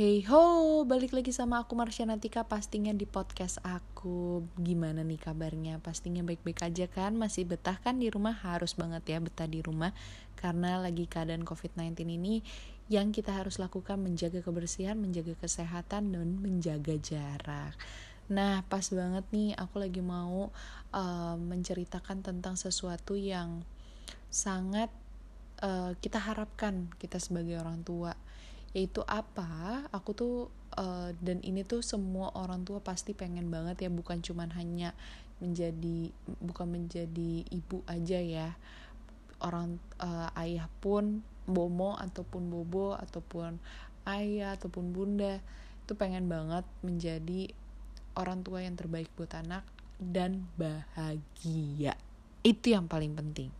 Hey ho, balik lagi sama aku Marsha Natika pastinya di podcast aku Gimana nih kabarnya? Pastinya baik-baik aja kan? Masih betah kan di rumah? Harus banget ya betah di rumah Karena lagi keadaan COVID-19 ini Yang kita harus lakukan menjaga kebersihan, menjaga kesehatan, dan menjaga jarak Nah pas banget nih aku lagi mau uh, menceritakan tentang sesuatu yang sangat uh, kita harapkan kita sebagai orang tua yaitu apa? Aku tuh uh, dan ini tuh semua orang tua pasti pengen banget ya bukan cuman hanya menjadi bukan menjadi ibu aja ya. Orang uh, ayah pun bomo ataupun bobo ataupun ayah ataupun bunda itu pengen banget menjadi orang tua yang terbaik buat anak dan bahagia. Itu yang paling penting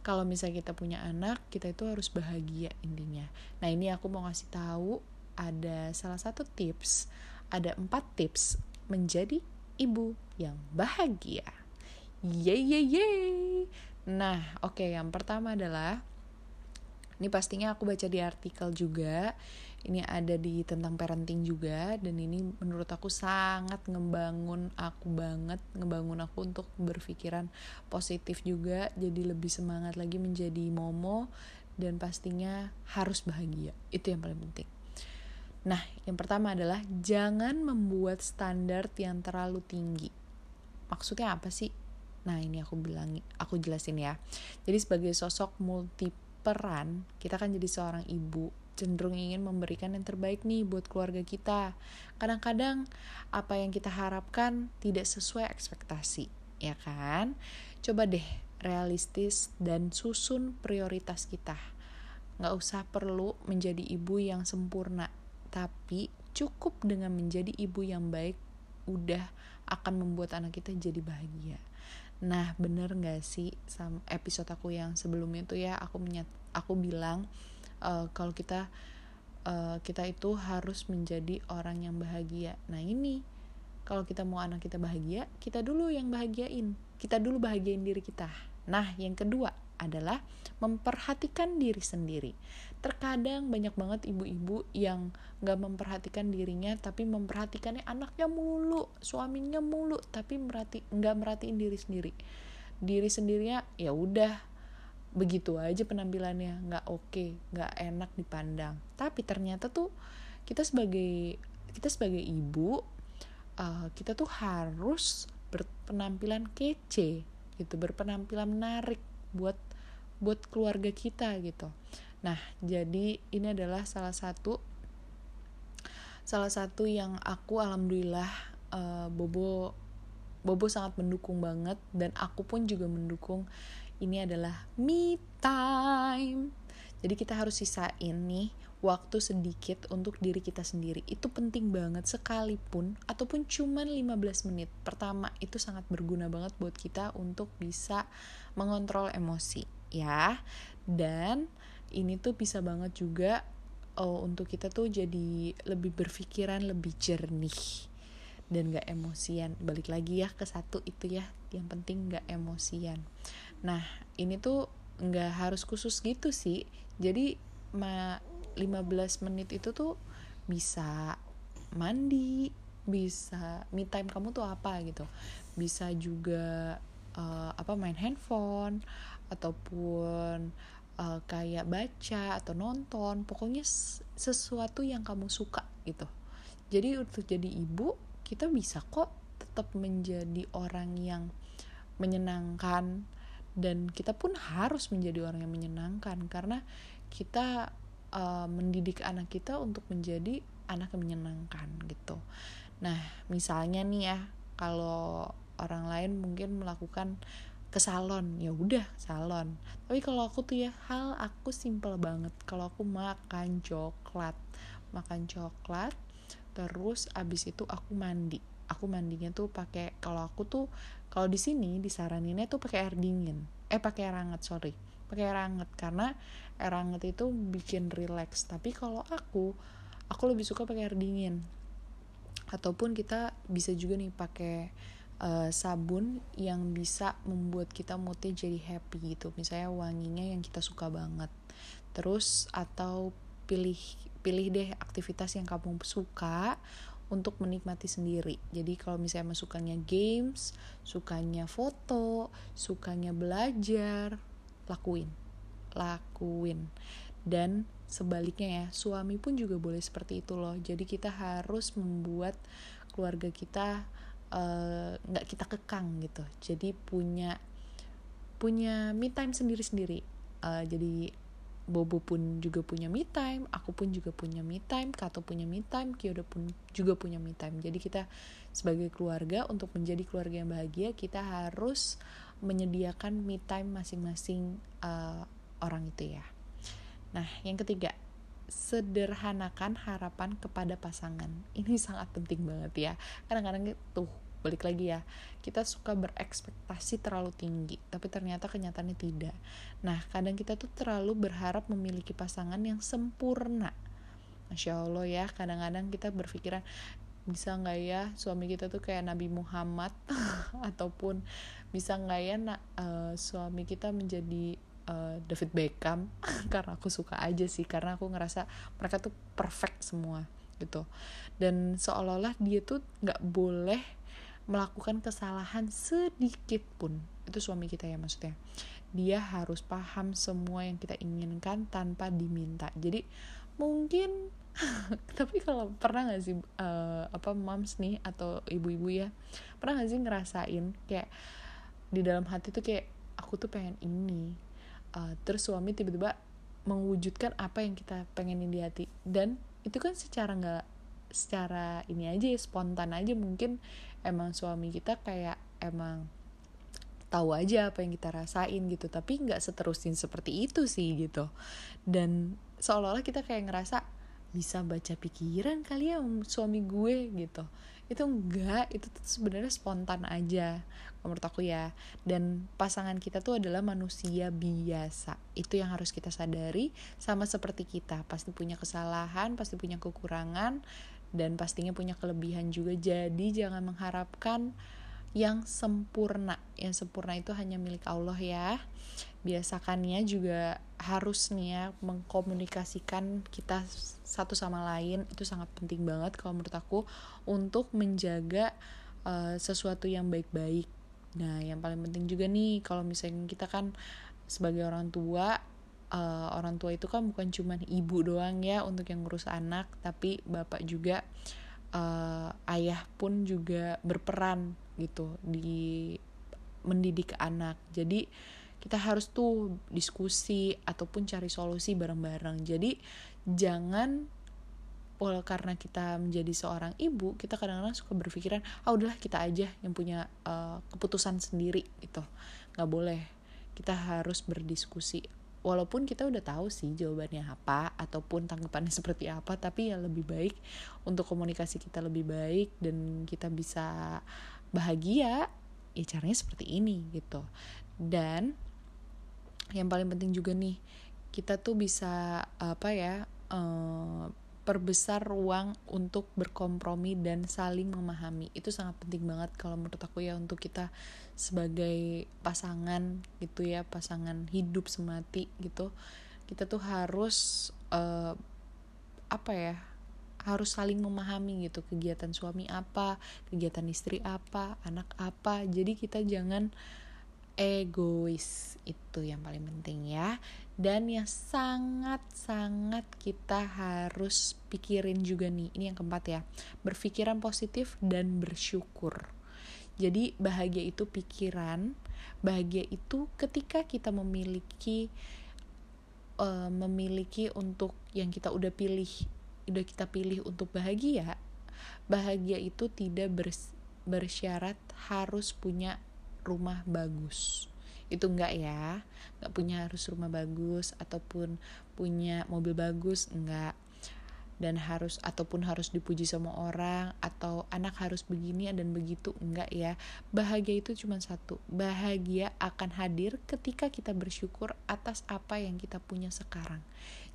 kalau misalnya kita punya anak kita itu harus bahagia intinya. Nah ini aku mau ngasih tahu ada salah satu tips ada empat tips menjadi ibu yang bahagia. Yeay yeay yeay. Nah oke okay, yang pertama adalah ini pastinya aku baca di artikel juga. Ini ada di tentang parenting juga. Dan ini menurut aku sangat ngebangun aku banget ngebangun aku untuk berpikiran positif juga. Jadi lebih semangat lagi menjadi momo dan pastinya harus bahagia. Itu yang paling penting. Nah yang pertama adalah jangan membuat standar yang terlalu tinggi. Maksudnya apa sih? Nah ini aku bilang aku jelasin ya. Jadi sebagai sosok multi peran kita kan jadi seorang ibu cenderung ingin memberikan yang terbaik nih buat keluarga kita. Kadang-kadang apa yang kita harapkan tidak sesuai ekspektasi, ya kan? Coba deh realistis dan susun prioritas kita. Nggak usah perlu menjadi ibu yang sempurna, tapi cukup dengan menjadi ibu yang baik udah akan membuat anak kita jadi bahagia. Nah, bener gak sih episode aku yang sebelumnya tuh ya aku menyat aku bilang uh, kalau kita uh, kita itu harus menjadi orang yang bahagia nah ini kalau kita mau anak kita bahagia kita dulu yang bahagiain kita dulu bahagiain diri kita nah yang kedua adalah memperhatikan diri sendiri. Terkadang banyak banget ibu-ibu yang gak memperhatikan dirinya tapi memperhatikannya anaknya mulu, suaminya mulu, tapi merhati nggak merhatiin diri sendiri. Diri sendirinya ya udah begitu aja penampilannya nggak oke okay, nggak enak dipandang. Tapi ternyata tuh kita sebagai kita sebagai ibu uh, kita tuh harus berpenampilan kece gitu berpenampilan menarik buat buat keluarga kita gitu. Nah jadi ini adalah salah satu salah satu yang aku alhamdulillah uh, bobo bobo sangat mendukung banget dan aku pun juga mendukung ini adalah me time. Jadi kita harus sisain nih waktu sedikit untuk diri kita sendiri. Itu penting banget sekalipun ataupun cuman 15 menit. Pertama itu sangat berguna banget buat kita untuk bisa mengontrol emosi ya. Dan ini tuh bisa banget juga oh, untuk kita tuh jadi lebih berpikiran lebih jernih dan gak emosian balik lagi ya ke satu itu ya yang penting gak emosian nah ini tuh nggak harus khusus gitu sih. Jadi ma 15 menit itu tuh bisa mandi bisa me time kamu tuh apa gitu. Bisa juga uh, apa main handphone ataupun uh, kayak baca atau nonton. Pokoknya sesuatu yang kamu suka gitu. Jadi untuk jadi ibu kita bisa kok tetap menjadi orang yang menyenangkan dan kita pun harus menjadi orang yang menyenangkan karena kita uh, mendidik anak kita untuk menjadi anak yang menyenangkan gitu. Nah, misalnya nih ya, kalau orang lain mungkin melakukan ke salon, ya udah salon. Tapi kalau aku tuh ya hal aku simple banget. Kalau aku makan coklat, makan coklat, terus abis itu aku mandi aku mandinya tuh pakai kalau aku tuh kalau di sini disaraninnya tuh pakai air dingin. Eh pakai air hangat sorry. Pakai air hangat karena air hangat itu bikin relax. Tapi kalau aku aku lebih suka pakai air dingin. Ataupun kita bisa juga nih pakai uh, sabun yang bisa membuat kita moodnya jadi happy gitu. Misalnya wanginya yang kita suka banget. Terus atau pilih pilih deh aktivitas yang kamu suka untuk menikmati sendiri. Jadi kalau misalnya sukanya games, sukanya foto, sukanya belajar, lakuin. Lakuin. Dan sebaliknya ya, suami pun juga boleh seperti itu loh. Jadi kita harus membuat keluarga kita eh, nggak uh, kita kekang gitu. Jadi punya punya me time sendiri-sendiri. Uh, jadi Bobo pun juga punya me time, aku pun juga punya me time, Kato punya me time, Kyodo pun juga punya me time. Jadi kita sebagai keluarga untuk menjadi keluarga yang bahagia kita harus menyediakan me time masing-masing uh, orang itu ya. Nah, yang ketiga, sederhanakan harapan kepada pasangan. Ini sangat penting banget ya. Kadang-kadang tuh balik lagi ya kita suka berekspektasi terlalu tinggi tapi ternyata kenyataannya tidak. Nah kadang kita tuh terlalu berharap memiliki pasangan yang sempurna. Masya allah ya kadang-kadang kita berpikiran bisa nggak ya suami kita tuh kayak Nabi Muhammad? Ataupun bisa nggak ya uh, suami kita menjadi uh, David Beckham? Karena aku suka aja sih karena aku ngerasa mereka tuh perfect semua gitu. Dan seolah-olah dia tuh nggak boleh melakukan kesalahan sedikit pun. Itu suami kita ya maksudnya. Dia harus paham semua yang kita inginkan tanpa diminta. Jadi mungkin tapi kalau pernah gak sih uh, apa moms nih atau ibu-ibu ya pernah gak sih ngerasain kayak di dalam hati tuh kayak aku tuh pengen ini. Uh, terus suami tiba-tiba mewujudkan apa yang kita pengenin di hati. Dan itu kan secara nggak secara ini aja ya spontan aja mungkin emang suami kita kayak emang tahu aja apa yang kita rasain gitu. Tapi nggak seterusin seperti itu sih gitu. Dan seolah-olah kita kayak ngerasa bisa baca pikiran kali ya suami gue gitu. Itu enggak itu sebenarnya spontan aja menurut aku ya. Dan pasangan kita tuh adalah manusia biasa. Itu yang harus kita sadari sama seperti kita. Pasti punya kesalahan pasti punya kekurangan dan pastinya punya kelebihan juga. Jadi jangan mengharapkan yang sempurna. Yang sempurna itu hanya milik Allah ya. Biasakannya juga harus nih ya mengkomunikasikan kita satu sama lain. Itu sangat penting banget kalau menurut aku untuk menjaga uh, sesuatu yang baik-baik. Nah yang paling penting juga nih kalau misalnya kita kan sebagai orang tua uh, orang tua itu kan bukan cuma ibu doang ya untuk yang ngurus anak tapi bapak juga uh, ayah pun juga berperan gitu di mendidik anak. Jadi kita harus tuh diskusi ataupun cari solusi bareng-bareng. Jadi jangan pol karena kita menjadi seorang ibu kita kadang-kadang suka berpikiran ah udahlah kita aja yang punya uh, keputusan sendiri gitu. Nggak boleh. Kita harus berdiskusi walaupun kita udah tahu sih jawabannya apa ataupun tanggapannya seperti apa tapi ya lebih baik untuk komunikasi kita lebih baik dan kita bisa bahagia ya caranya seperti ini gitu. Dan yang paling penting juga nih kita tuh bisa apa ya uh, perbesar ruang untuk berkompromi dan saling memahami. Itu sangat penting banget kalau menurut aku ya untuk kita sebagai pasangan gitu ya pasangan hidup semati gitu. Kita tuh harus uh, apa ya harus saling memahami gitu kegiatan suami apa kegiatan istri apa anak apa. Jadi kita jangan egois itu yang paling penting ya. Dan yang sangat-sangat kita harus pikirin juga nih. Ini yang keempat ya. Berpikiran positif dan bersyukur. Jadi bahagia itu pikiran bahagia itu ketika kita memiliki uh, memiliki untuk yang kita udah pilih udah kita pilih untuk bahagia bahagia itu tidak bers bersyarat harus punya rumah bagus. Itu enggak ya? Enggak punya harus rumah bagus ataupun punya mobil bagus enggak. Dan harus ataupun harus dipuji sama orang atau anak harus begini dan begitu enggak ya. Bahagia itu cuma satu. Bahagia akan hadir ketika kita bersyukur atas apa yang kita punya sekarang.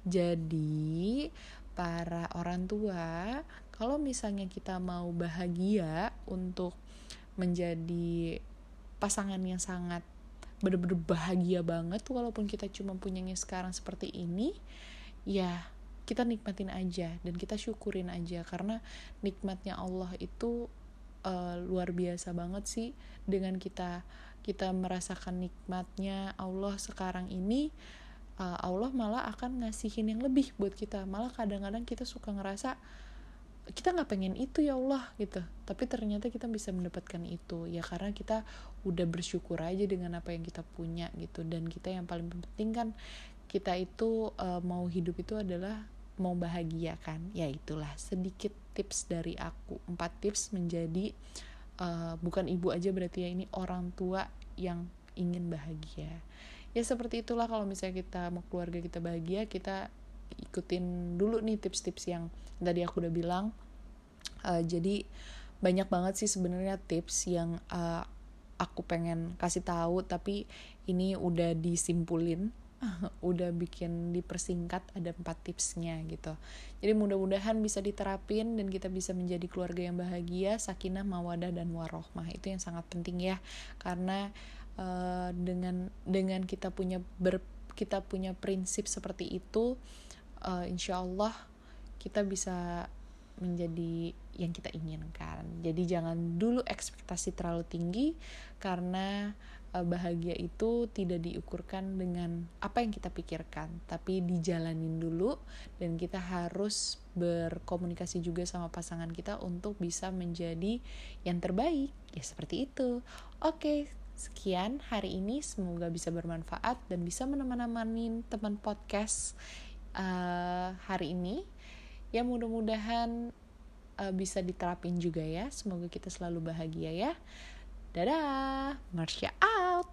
Jadi para orang tua kalau misalnya kita mau bahagia untuk menjadi pasangan yang sangat bener-bener bahagia banget walaupun kita cuma punyanya sekarang seperti ini ya kita nikmatin aja dan kita syukurin aja. Karena nikmatnya Allah itu uh, luar biasa banget sih. Dengan kita kita merasakan nikmatnya Allah sekarang ini uh, Allah malah akan ngasihin yang lebih buat kita. Malah kadang-kadang kita suka ngerasa kita nggak pengen itu ya Allah gitu. Tapi ternyata kita bisa mendapatkan itu. Ya karena kita udah bersyukur aja dengan apa yang kita punya gitu. Dan kita yang paling penting kan kita itu uh, mau hidup itu adalah mau bahagia kan? Ya itulah sedikit tips dari aku. Empat tips menjadi uh, bukan ibu aja berarti ya ini orang tua yang ingin bahagia. Ya seperti itulah kalau misalnya kita mau keluarga kita bahagia kita ikutin dulu nih tips-tips yang tadi aku udah bilang. Uh, jadi banyak banget sih sebenarnya tips yang uh, aku pengen kasih tahu tapi ini udah disimpulin udah bikin dipersingkat ada empat tipsnya gitu. Jadi mudah-mudahan bisa diterapin dan kita bisa menjadi keluarga yang bahagia sakinah mawadah dan warohmah. Itu yang sangat penting ya karena uh, dengan dengan kita punya ber kita punya prinsip seperti itu uh, insya Allah kita bisa menjadi yang kita inginkan. Jadi jangan dulu ekspektasi terlalu tinggi karena uh, bahagia itu tidak diukurkan dengan apa yang kita pikirkan tapi dijalanin dulu dan kita harus berkomunikasi juga sama pasangan kita untuk bisa menjadi yang terbaik. Ya seperti itu. Oke sekian hari ini. Semoga bisa bermanfaat dan bisa menemani teman podcast uh, hari ini. Ya mudah-mudahan uh, bisa diterapin juga ya. Semoga kita selalu bahagia ya. Dadah Marsha out